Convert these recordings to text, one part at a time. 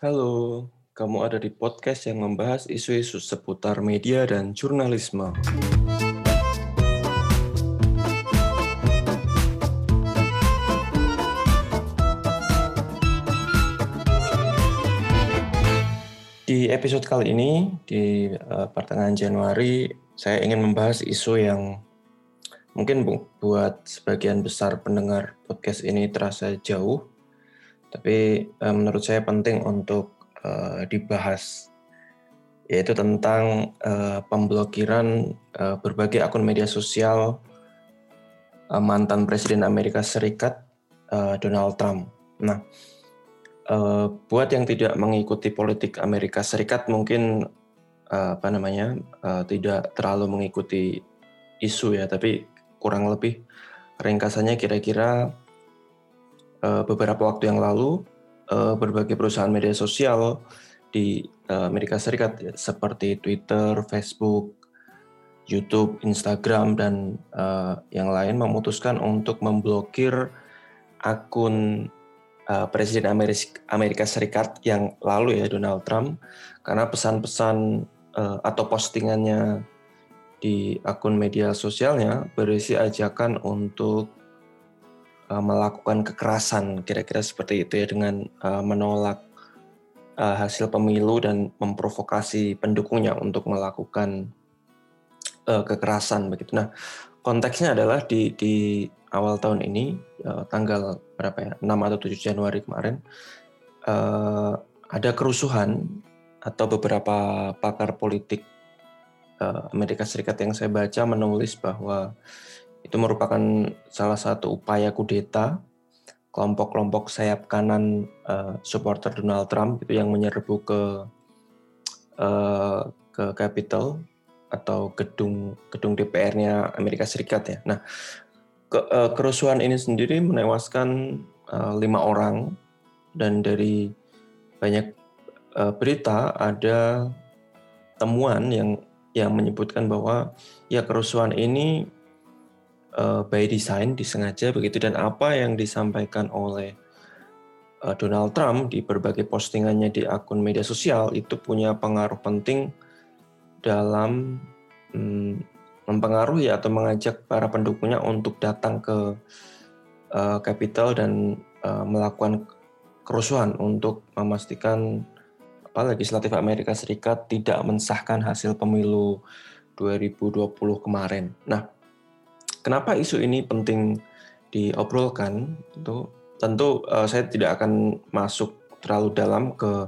Halo, kamu ada di podcast yang membahas isu-isu seputar media dan jurnalisme. Di episode kali ini, di uh, pertengahan Januari, saya ingin membahas isu yang mungkin buat sebagian besar pendengar podcast ini terasa jauh, tapi uh, menurut saya penting untuk uh, dibahas, yaitu tentang uh, pemblokiran uh, berbagai akun media sosial uh, mantan Presiden Amerika Serikat uh, Donald Trump. Nah, uh, buat yang tidak mengikuti politik Amerika Serikat mungkin uh, apa namanya uh, tidak terlalu mengikuti isu ya, tapi kurang lebih ringkasannya kira-kira uh, beberapa waktu yang lalu uh, berbagai perusahaan media sosial di uh, Amerika Serikat ya, seperti Twitter, Facebook, YouTube, Instagram dan uh, yang lain memutuskan untuk memblokir akun uh, Presiden Amerika, Amerika Serikat yang lalu ya Donald Trump. Karena pesan-pesan uh, atau postingannya di akun media sosialnya berisi ajakan untuk uh, melakukan kekerasan kira-kira seperti itu ya dengan uh, menolak uh, hasil pemilu dan memprovokasi pendukungnya untuk melakukan uh, kekerasan begitu. Nah, konteksnya adalah di di awal tahun ini uh, tanggal berapa ya 6 atau 7 Januari kemarin uh, ada kerusuhan atau beberapa pakar politik Amerika Serikat yang saya baca menulis bahwa itu merupakan salah satu upaya kudeta kelompok-kelompok sayap kanan uh, supporter Donald Trump itu yang menyerbu ke uh, ke Capitol atau gedung gedung DPR-nya Amerika Serikat ya. Nah, ke, uh, kerusuhan ini sendiri menewaskan uh, lima orang dan dari banyak uh, berita ada temuan yang yang menyebutkan bahwa ya kerusuhan ini uh, by design disengaja begitu dan apa yang disampaikan oleh uh, Donald Trump di berbagai postingannya di akun media sosial itu punya pengaruh penting dalam hmm, mempengaruhi atau mengajak para pendukungnya untuk datang ke uh, Capitol dan uh, melakukan kerusuhan untuk memastikan apa legislatif Amerika Serikat tidak mensahkan hasil pemilu 2020 kemarin. Nah, kenapa isu ini penting diobrolkan? Itu tentu uh, saya tidak akan masuk terlalu dalam ke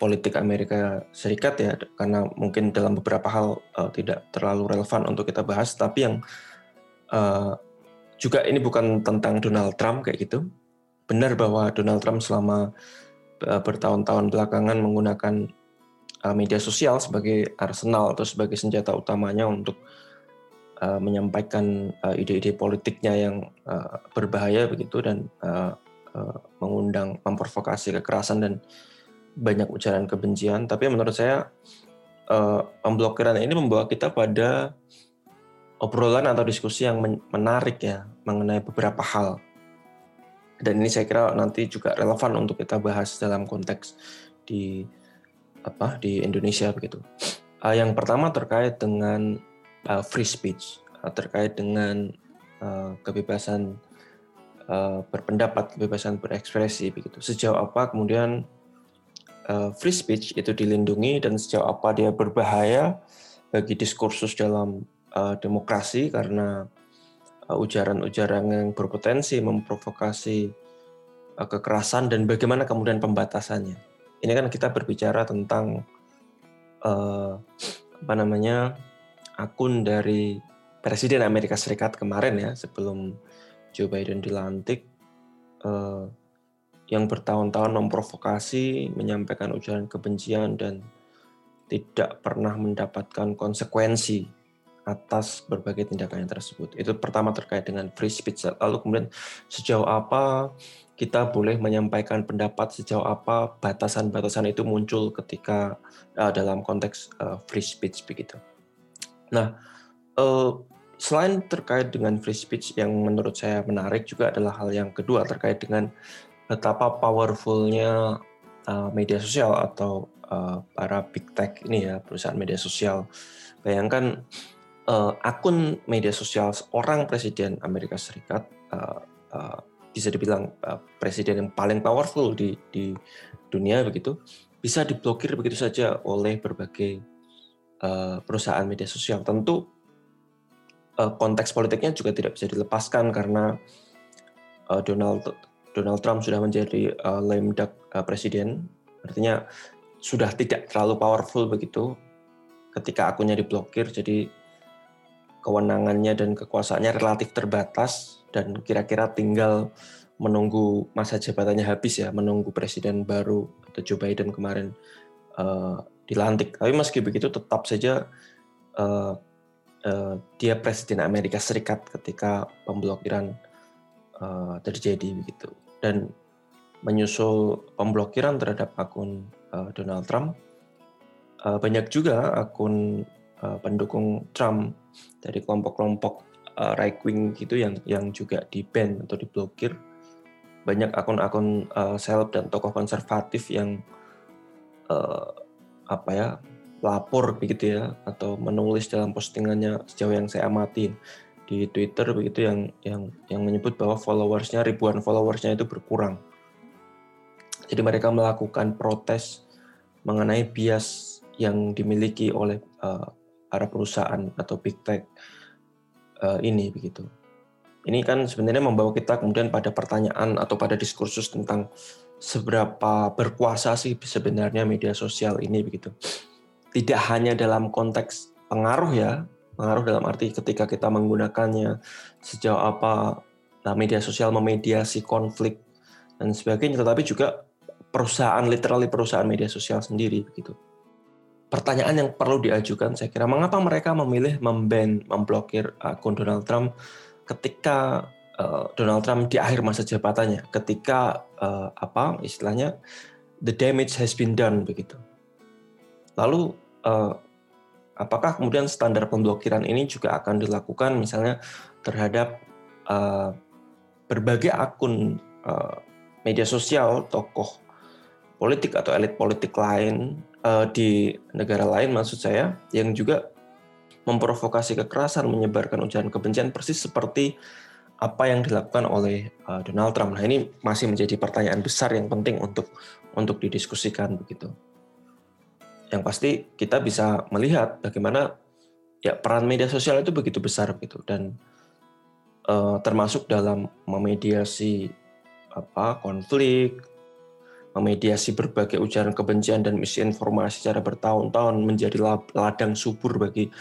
politik Amerika Serikat ya karena mungkin dalam beberapa hal uh, tidak terlalu relevan untuk kita bahas tapi yang uh, juga ini bukan tentang Donald Trump kayak gitu benar bahwa Donald Trump selama bertahun-tahun belakangan menggunakan uh, media sosial sebagai arsenal atau sebagai senjata utamanya untuk uh, menyampaikan ide-ide politiknya yang berbahaya begitu dan mengundang memprovokasi kekerasan dan banyak ujaran kebencian, tapi menurut saya pemblokiran ini membawa kita pada obrolan atau diskusi yang menarik ya mengenai beberapa hal. Dan ini saya kira nanti juga relevan untuk kita bahas dalam konteks di apa di Indonesia begitu. Uh, yang pertama terkait dengan uh, free speech, uh, terkait dengan uh, kebebasan uh, berpendapat, kebebasan berekspresi begitu. Sejauh apa kemudian uh, free speech itu dilindungi dan sejauh apa dia berbahaya bagi diskursus dalam uh, demokrasi karena ujaran-ujaran yang berpotensi memprovokasi uh, kekerasan dan bagaimana kemudian pembatasannya. Ini kan kita berbicara tentang uh, apa namanya akun dari Presiden Amerika Serikat kemarin ya sebelum Joe Biden dilantik. Yang bertahun-tahun memprovokasi, menyampaikan ujaran kebencian dan tidak pernah mendapatkan konsekuensi atas berbagai tindakan yang tersebut. Itu pertama terkait dengan free speech. Lalu kemudian sejauh apa kita boleh menyampaikan pendapat, sejauh apa batasan-batasan itu muncul ketika uh, dalam konteks uh, free speech begitu. Nah, uh, selain terkait dengan free speech yang menurut saya menarik juga adalah hal yang kedua terkait dengan betapa powerfulnya uh, media sosial atau uh, para big tech ini ya perusahaan media sosial. Bayangkan uh, akun media sosial seorang presiden Amerika Serikat uh, uh, bisa dibilang uh, presiden yang paling powerful di di dunia begitu bisa diblokir begitu saja oleh berbagai uh, perusahaan media sosial. Tentu uh, konteks politiknya juga tidak bisa dilepaskan karena uh, Donald Donald Trump sudah menjadi uh, lame duck uh, presiden, artinya sudah tidak terlalu powerful begitu ketika akunnya diblokir, jadi kewenangannya dan kekuasaannya relatif terbatas dan kira-kira tinggal menunggu masa jabatannya habis ya, menunggu presiden baru atau Joe Biden kemarin uh, dilantik. Tapi meski begitu tetap saja uh, uh, dia presiden Amerika Serikat ketika pemblokiran uh, terjadi begitu dan menyusul pemblokiran terhadap akun uh, Donald Trump uh, banyak juga akun uh, pendukung Trump dari kelompok-kelompok uh, right wing gitu yang yang juga di ban atau diblokir banyak akun-akun uh, seleb dan tokoh konservatif yang apa ya lapor begitu ya atau menulis dalam postingannya sejauh yang saya amati di Twitter begitu yang yang yang menyebut bahwa followersnya ribuan followersnya itu berkurang. Jadi mereka melakukan protes mengenai bias yang dimiliki oleh uh, para perusahaan atau big tech uh, ini begitu. Ini kan sebenarnya membawa kita kemudian pada pertanyaan atau pada diskursus tentang seberapa berkuasa sih sebenarnya media sosial ini begitu tidak hanya dalam konteks pengaruh ya, pengaruh dalam arti ketika kita menggunakannya sejauh apa nah, media sosial memediasi konflik dan sebagainya, tetapi juga perusahaan literally perusahaan media sosial sendiri begitu. Pertanyaan yang perlu diajukan saya kira mengapa mereka memilih memban memblokir akun Donald Trump ketika uh, Donald Trump di akhir masa jabatannya, ketika uh, apa istilahnya the damage has been done begitu. Lalu uh, apakah kemudian standar pemblokiran ini juga akan dilakukan misalnya terhadap uh, berbagai akun uh, media sosial tokoh politik atau elit politik lain uh, di negara lain maksud saya yang juga memprovokasi kekerasan, menyebarkan ujaran kebencian persis seperti apa yang dilakukan oleh uh, Donald Trump. Nah ini masih menjadi pertanyaan besar yang penting untuk untuk didiskusikan begitu yang pasti kita bisa melihat bagaimana ya peran media sosial itu begitu besar gitu dan uh, termasuk dalam memediasi apa konflik, memediasi berbagai ujaran kebencian dan misinformasi secara bertahun-tahun menjadi ladang subur bagi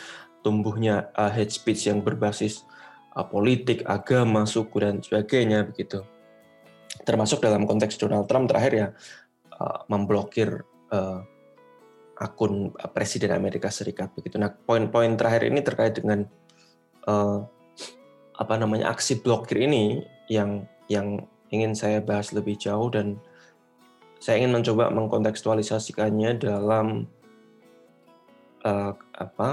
tumbuhnya uh, hate speech yang berbasis uh, politik, agama, suku dan sebagainya begitu. Termasuk dalam konteks Donald Trump terakhir ya uh, memblokir uh, akun Presiden Amerika Serikat begitu. Nah, poin-poin terakhir ini terkait dengan uh, apa namanya aksi blokir ini yang yang ingin saya bahas lebih jauh dan saya ingin mencoba mengkontekstualisasikannya dalam uh, apa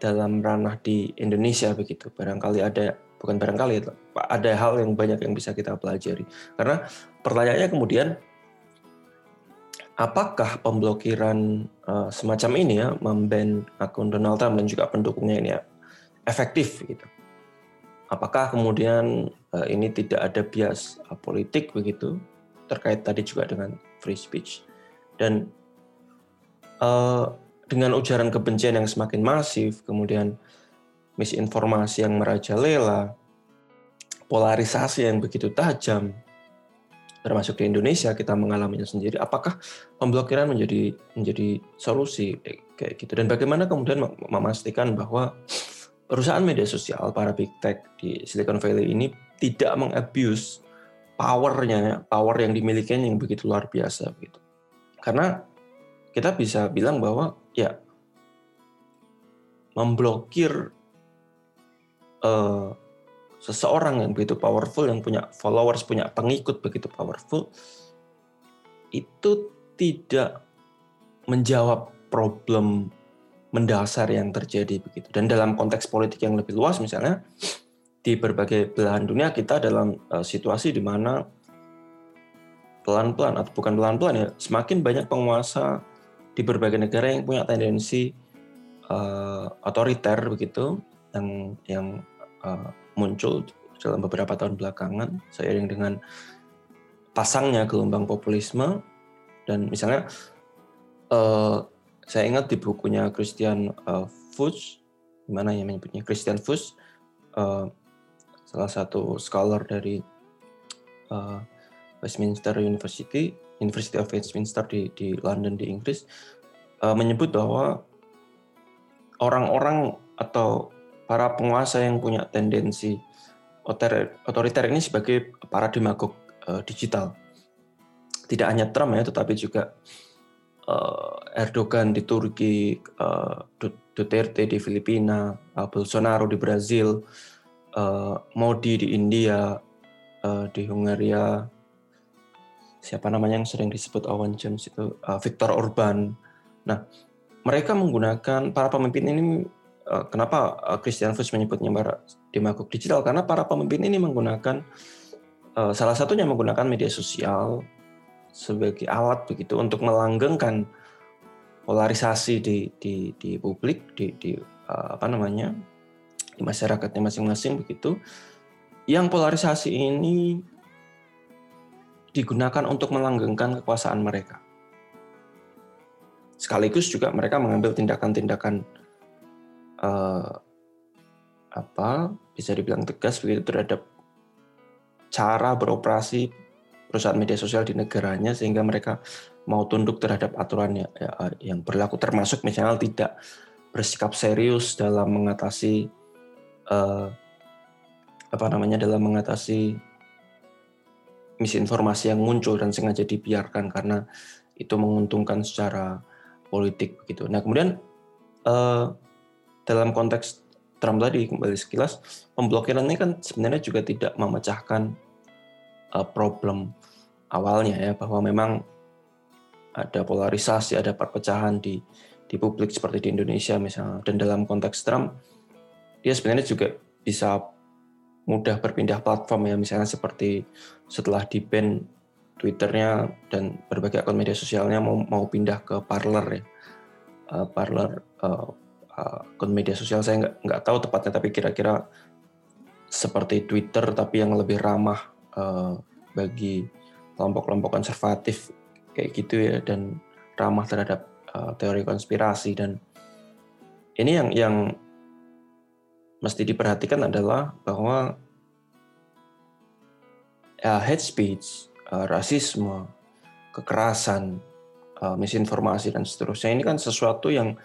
dalam ranah di Indonesia begitu. Barangkali ada bukan barangkali ada hal yang banyak yang bisa kita pelajari. Karena pertanyaannya kemudian apakah pemblokiran uh, semacam ini ya memban akun Donald Trump dan juga pendukungnya ini ya efektif gitu. Apakah kemudian uh, ini tidak ada bias politik begitu terkait tadi juga dengan free speech. Dan uh, dengan ujaran kebencian yang semakin masif, kemudian misinformasi yang merajalela, polarisasi yang begitu tajam, termasuk di Indonesia kita mengalaminya sendiri apakah pemblokiran menjadi menjadi solusi? Eh, kayak gitu. Dan bagaimana kemudian memastikan bahwa perusahaan media sosial para big tech di Silicon Valley ini tidak mengabuse powernya power yang dimiliki yang begitu luar biasa gitu karena kita bisa bilang bahwa ya memblokir uh, seseorang yang begitu powerful, yang punya followers, punya pengikut begitu powerful, itu tidak menjawab problem mendasar yang terjadi begitu. Dan dalam konteks politik yang lebih luas misalnya di berbagai belahan dunia kita dalam uh, situasi di mana pelan-pelan atau bukan pelan-pelan ya, semakin banyak penguasa di berbagai negara yang punya tendensi uh, otoriter begitu yang yang uh, muncul dalam beberapa tahun belakangan seiring dengan pasangnya gelombang populisme. Dan misalnya uh, saya ingat di bukunya Christian uh, Fuchs gimana ya menyebutnya Christian Fuchs uh, salah satu scholar dari uh, Westminster University University of Westminster di di London di Inggris uh, menyebut bahwa orang-orang atau para penguasa yang punya tendensi otoriter ini sebagai para demagog uh, digital. Tidak hanya Trump ya, tetapi juga uh, Erdogan di Turki, uh, Duterte di Filipina, uh, Bolsonaro di Brazil, uh, Modi di India, uh, di Hungaria, siapa namanya yang sering disebut Owen Jones itu, uh, Viktor Orban. Nah, mereka menggunakan para pemimpin ini kenapa Christian Fuchs menyebutnya para demagog digital? Karena para pemimpin ini menggunakan Eh, salah satunya menggunakan media sosial sebagai alat begitu untuk melanggengkan polarisasi di di di publik di di apa namanya di masyarakatnya masing-masing begitu yang polarisasi ini digunakan untuk melanggengkan kekuasaan mereka. Sekaligus juga mereka mengambil tindakan-tindakan uh, apa bisa dibilang tegas begitu terhadap cara beroperasi perusahaan media sosial di negaranya sehingga mereka mau tunduk terhadap aturan ya, yang berlaku termasuk misalnya tidak bersikap serius dalam mengatasi uh, apa namanya dalam mengatasi misinformasi yang muncul dan sengaja dibiarkan karena itu menguntungkan secara politik begitu. Nah kemudian uh, dalam konteks Trump tadi kembali sekilas pemblokiran ini kan sebenarnya juga tidak memecahkan uh, problem awalnya ya bahwa memang ada polarisasi, ada perpecahan di di publik seperti di Indonesia misalnya. Dan dalam konteks Trump, dia sebenarnya juga bisa mudah berpindah platform ya misalnya seperti setelah di ban Twitternya dan berbagai akun media sosialnya mau mau pindah ke Parler ya, uh, Parler uh, uh, akun media sosial saya nggak nggak tahu tepatnya tapi kira-kira seperti Twitter tapi yang lebih ramah uh, bagi kelompok-kelompok konservatif kayak gitu ya dan ramah terhadap uh, teori konspirasi. Dan ini yang yang mesti diperhatikan adalah bahwa uh, hate speech, uh, rasisme, kekerasan, uh, misinformasi dan seterusnya ini kan sesuatu yang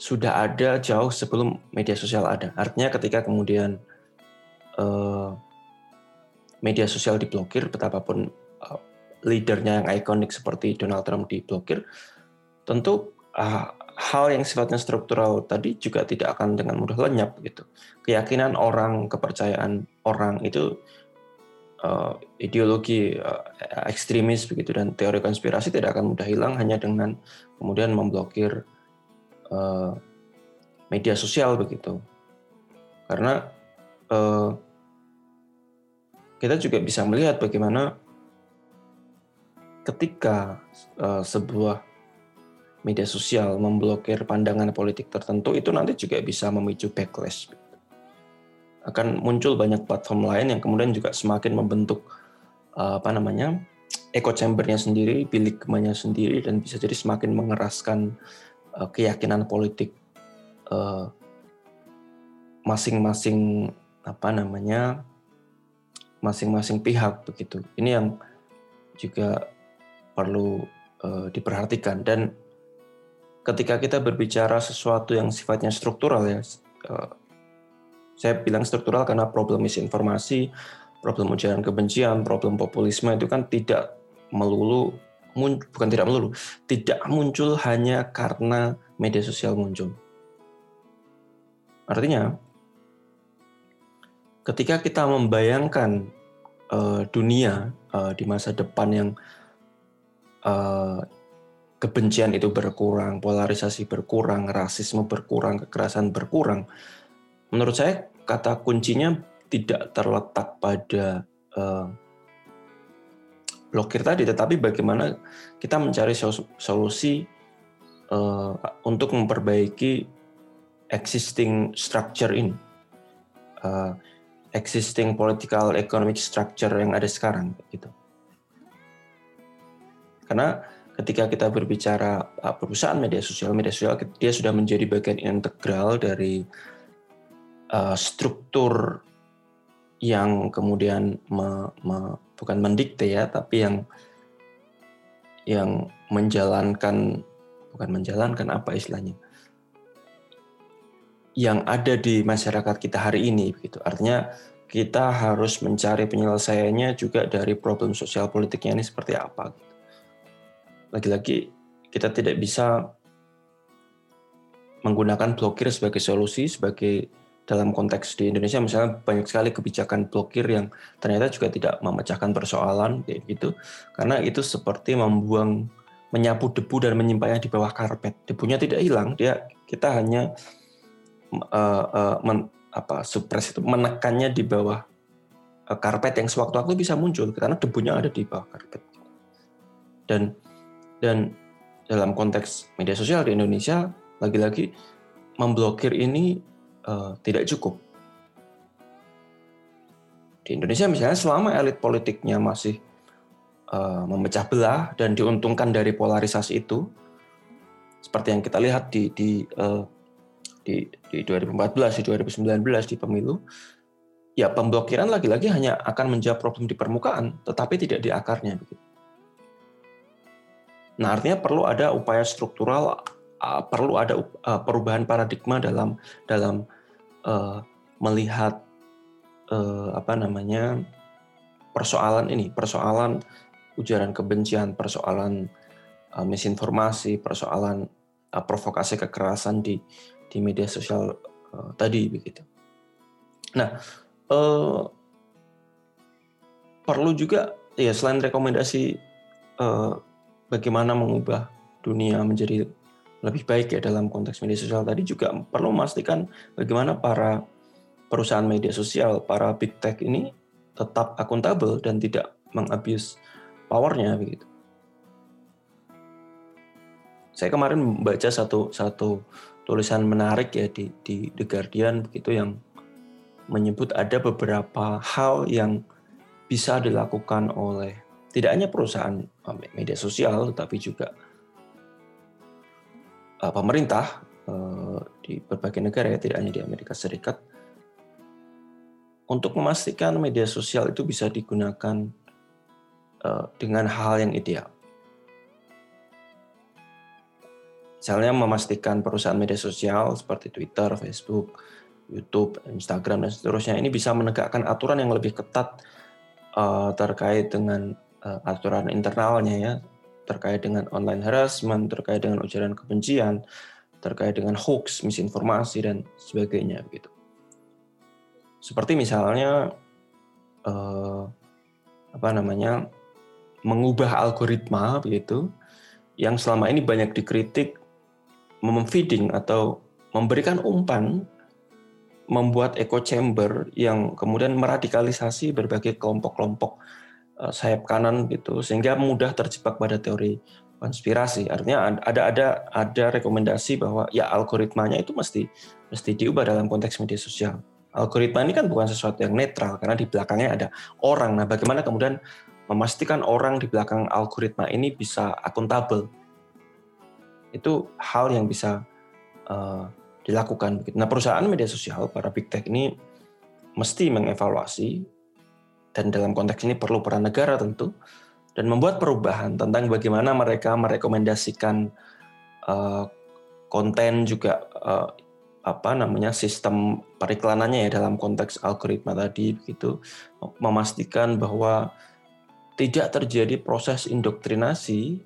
sudah ada jauh sebelum media sosial ada. Artinya ketika kemudian uh, media sosial diblokir, betapapun uh, leadernya yang ikonik seperti Donald Trump diblokir, tentu uh, hal yang sifatnya struktural tadi juga tidak akan dengan mudah lenyap gitu. Keyakinan orang, kepercayaan orang itu uh, ideologi uh, ekstremis begitu dan teori konspirasi tidak akan mudah hilang hanya dengan kemudian memblokir uh, media sosial begitu. Karena uh, kita juga bisa melihat bagaimana ketika uh, sebuah media sosial memblokir pandangan politik tertentu itu nanti juga bisa memicu backlash. Akan muncul banyak platform lain yang kemudian juga semakin membentuk uh, apa namanya echo chambernya sendiri, bilik kemanya sendiri dan bisa jadi semakin mengeraskan uh, keyakinan politik masing-masing uh, apa namanya masing-masing pihak begitu. Ini yang juga perlu diperhatikan dan ketika kita berbicara sesuatu yang sifatnya struktural ya, uh, saya bilang struktural karena problem misinformasi, problem ujaran kebencian, problem populisme itu kan tidak melulu bukan tidak melulu, tidak muncul hanya karena media sosial muncul. Artinya ketika kita membayangkan uh, dunia uh, di masa depan yang kebencian itu berkurang, polarisasi berkurang, rasisme berkurang, kekerasan berkurang. Menurut saya kata kuncinya tidak terletak pada uh, blokir tadi, tetapi bagaimana kita mencari solusi uh, untuk memperbaiki existing structure ini, uh, existing political economic structure yang ada sekarang, gitu. Karena ketika kita berbicara perusahaan media sosial, media sosial dia sudah menjadi bagian integral dari uh, struktur yang kemudian me, me, bukan mendikte ya, tapi yang yang menjalankan bukan menjalankan apa istilahnya yang ada di masyarakat kita hari ini begitu. Artinya kita harus mencari penyelesaiannya juga dari problem sosial politiknya ini seperti apa. Gitu. Lagi-lagi kita tidak bisa menggunakan blokir sebagai solusi sebagai dalam konteks di Indonesia misalnya banyak sekali kebijakan blokir yang ternyata juga tidak memecahkan persoalan kayak gitu. Karena itu seperti membuang menyapu debu dan menyimpannya di bawah karpet. Debunya tidak hilang dia kita hanya uh, uh, men, apa supres itu menekannya di bawah uh, karpet yang sewaktu-waktu bisa muncul karena debunya ada di bawah karpet. Dan dan dalam konteks media sosial di Indonesia lagi-lagi memblokir ini uh, tidak cukup. Di Indonesia misalnya selama elit politiknya masih uh, memecah belah dan diuntungkan dari polarisasi itu, seperti yang kita lihat di di uh, di, di 2014, di 2019 di pemilu, ya pemblokiran lagi-lagi hanya akan menjawab problem di permukaan, tetapi tidak di akarnya. Nah artinya perlu ada upaya struktural perlu ada perubahan paradigma dalam dalam uh, melihat uh, apa namanya persoalan ini, persoalan ujaran kebencian, persoalan uh, misinformasi, persoalan uh, provokasi kekerasan di di media sosial uh, tadi begitu. Nah, uh, perlu juga ya selain rekomendasi uh, bagaimana mengubah dunia menjadi lebih baik ya dalam konteks media sosial tadi juga perlu memastikan bagaimana para perusahaan media sosial, para big tech ini tetap akuntabel dan tidak mengabuse powernya begitu. Saya kemarin membaca satu satu tulisan menarik ya di di The Guardian begitu yang menyebut ada beberapa hal yang bisa dilakukan oleh tidak hanya perusahaan media sosial tetapi juga uh, pemerintah uh, di berbagai negara ya tidak hanya di Amerika Serikat untuk memastikan media sosial itu bisa digunakan uh, dengan hal yang ideal. Misalnya memastikan perusahaan media sosial seperti Twitter, Facebook, YouTube, Instagram dan seterusnya ini bisa menegakkan aturan yang lebih ketat uh, terkait dengan uh, aturan internalnya ya terkait dengan online harassment, terkait dengan ujaran kebencian, terkait dengan hoax, misinformasi dan sebagainya gitu. Seperti misalnya eh, apa namanya mengubah algoritma begitu yang selama ini banyak dikritik memfeeding atau memberikan umpan membuat echo chamber yang kemudian meradikalisasi berbagai kelompok-kelompok sayap kanan gitu sehingga mudah terjebak pada teori konspirasi. Artinya ada ada ada rekomendasi bahwa ya algoritmanya itu mesti mesti diubah dalam konteks media sosial. Algoritma ini kan bukan sesuatu yang netral karena di belakangnya ada orang. Nah, bagaimana kemudian memastikan orang di belakang algoritma ini bisa akuntabel? Itu hal yang bisa uh, dilakukan. Nah, perusahaan media sosial para big tech ini mesti mengevaluasi dan dalam konteks ini perlu peran negara tentu. Dan membuat perubahan tentang bagaimana mereka merekomendasikan uh, konten juga uh, apa namanya sistem periklanannya ya dalam konteks algoritma tadi begitu. Memastikan bahwa tidak terjadi proses indoktrinasi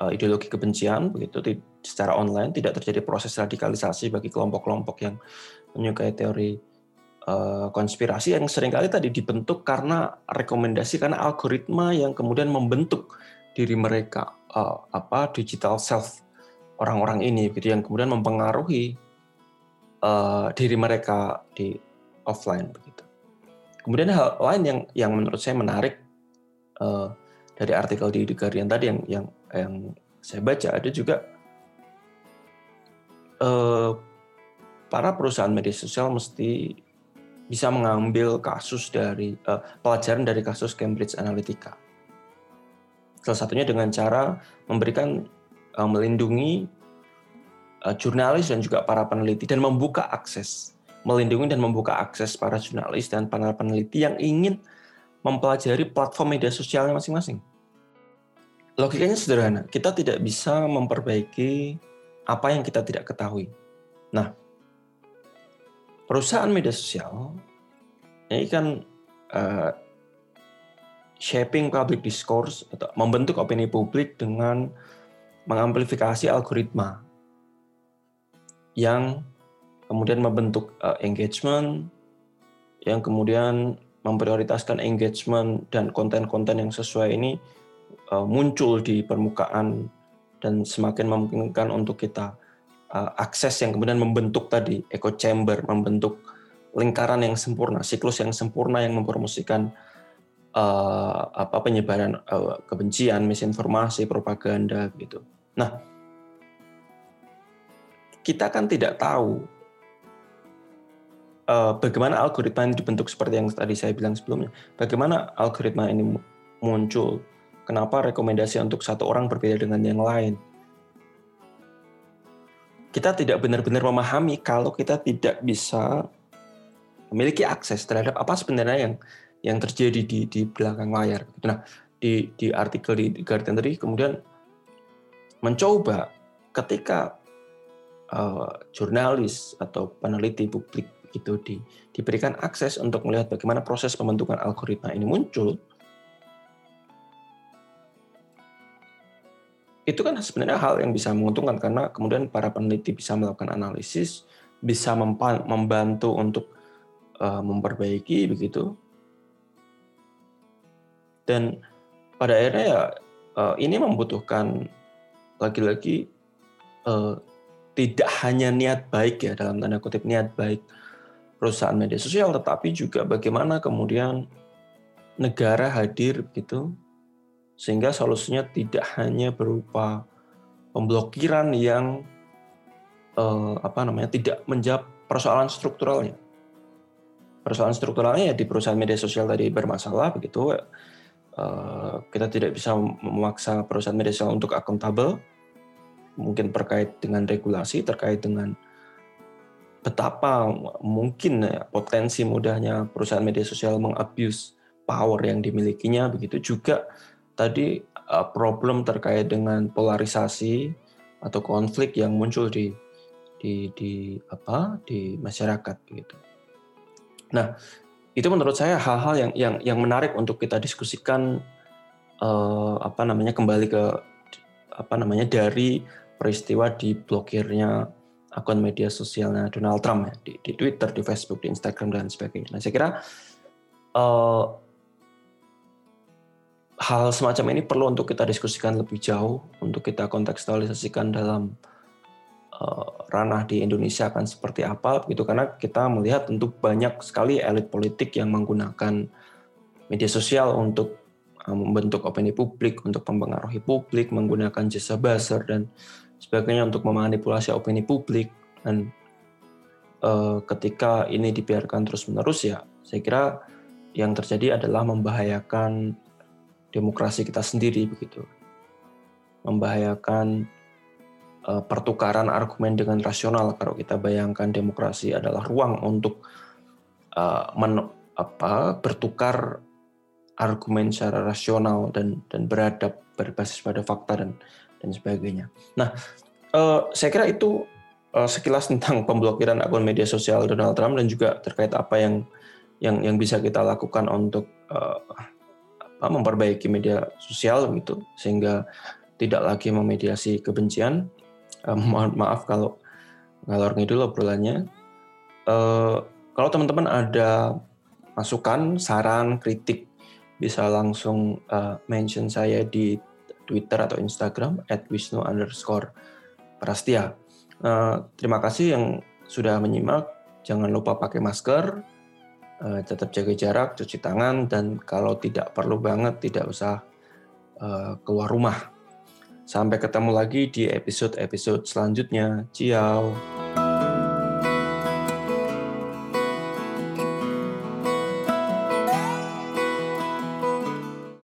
uh, ideologi kebencian begitu secara online tidak terjadi proses radikalisasi bagi kelompok-kelompok yang menyukai teori konspirasi yang sering kali tadi dibentuk karena rekomendasi karena algoritma yang kemudian membentuk diri mereka uh, apa digital self orang-orang ini gitu yang kemudian mempengaruhi uh, diri mereka di offline begitu. Kemudian hal lain yang yang menurut saya menarik dari artikel di The Guardian tadi yang yang yang saya baca ada juga para perusahaan media sosial mesti bisa mengambil kasus dari uh, pelajaran dari kasus Cambridge Analytica. Salah satunya dengan cara memberikan uh, melindungi uh, jurnalis dan juga para peneliti dan membuka akses, melindungi dan membuka akses para jurnalis dan para peneliti yang ingin mempelajari platform media sosialnya masing-masing. Logikanya sederhana, kita tidak bisa memperbaiki apa yang kita tidak ketahui. Nah, perusahaan media sosial ini kan uh, shaping public discourse atau membentuk opini publik dengan mengamplifikasi algoritma yang kemudian membentuk uh, engagement yang kemudian memprioritaskan engagement dan konten-konten yang sesuai ini uh, muncul di permukaan dan semakin memungkinkan untuk kita uh, akses yang kemudian membentuk tadi echo chamber, membentuk lingkaran yang sempurna, siklus yang sempurna yang mempromosikan uh, apa penyebaran uh, kebencian, misinformasi, propaganda gitu. Nah, kita kan tidak tahu uh, bagaimana algoritma ini dibentuk seperti yang tadi saya bilang sebelumnya. Bagaimana algoritma ini muncul? Kenapa rekomendasi untuk satu orang berbeda dengan yang lain? Kita tidak benar-benar memahami kalau kita tidak bisa memiliki akses terhadap apa sebenarnya yang yang terjadi di di belakang layar. Nah, di di artikel di Guardian tadi kemudian mencoba ketika uh, jurnalis atau peneliti publik itu di, diberikan akses untuk melihat bagaimana proses pembentukan algoritma ini muncul, itu kan sebenarnya hal yang bisa menguntungkan karena kemudian para peneliti bisa melakukan analisis, bisa membantu untuk uh, memperbaiki begitu. Dan pada akhirnya ya uh, ini membutuhkan lagi-lagi uh, tidak hanya niat baik ya dalam tanda kutip niat baik perusahaan media sosial, tetapi juga bagaimana kemudian negara hadir gitu sehingga solusinya tidak hanya berupa pemblokiran yang eh, apa namanya tidak menjawab persoalan strukturalnya. Persoalan strukturalnya ya di perusahaan media sosial tadi bermasalah begitu. Eh, kita tidak bisa memaksa perusahaan media sosial untuk akuntabel, mungkin terkait dengan regulasi, terkait dengan betapa mungkin ya, potensi mudahnya perusahaan media sosial mengabuse power yang dimilikinya begitu juga tadi uh, problem terkait dengan polarisasi atau konflik yang muncul di di di apa di masyarakat gitu. Nah, itu menurut saya hal-hal yang yang yang menarik untuk kita diskusikan uh, apa namanya kembali ke apa namanya dari peristiwa di blokirnya akun media sosialnya Donald Trump ya di, di Twitter, di Facebook, di Instagram dan sebagainya. Nah, saya kira uh, hal semacam ini perlu untuk kita diskusikan lebih jauh, untuk kita kontekstualisasikan dalam uh, ranah di Indonesia akan seperti apa, gitu. Karena kita melihat tentu banyak sekali elit politik yang menggunakan media sosial untuk uh, membentuk opini publik, untuk mempengaruhi publik, menggunakan jasa buzzer dan sebagainya untuk memanipulasi opini publik. Dan uh, ketika ini dibiarkan terus-menerus ya, saya kira yang terjadi adalah membahayakan demokrasi kita sendiri begitu. Membahayakan uh, pertukaran argumen dengan rasional kalau kita bayangkan demokrasi adalah ruang untuk uh, men, apa, bertukar argumen secara rasional dan dan beradab berbasis pada fakta dan dan sebagainya. Nah, uh, saya kira itu uh, sekilas tentang pemblokiran akun media sosial Donald Trump dan juga terkait apa yang yang yang bisa kita lakukan untuk uh, memperbaiki media sosial gitu sehingga tidak lagi memediasi kebencian. Uh, mohon maaf kalau ngalor ngidul obrolannya. Uh, kalau teman-teman ada masukan, saran, kritik bisa langsung uh, mention saya di Twitter atau Instagram wisnu underscore prastia. Uh, terima kasih yang sudah menyimak. Jangan lupa pakai masker, uh, tetap jaga jarak, cuci tangan, dan kalau tidak perlu banget tidak usah uh, keluar rumah. Sampai ketemu lagi di episode-episode selanjutnya. Ciao.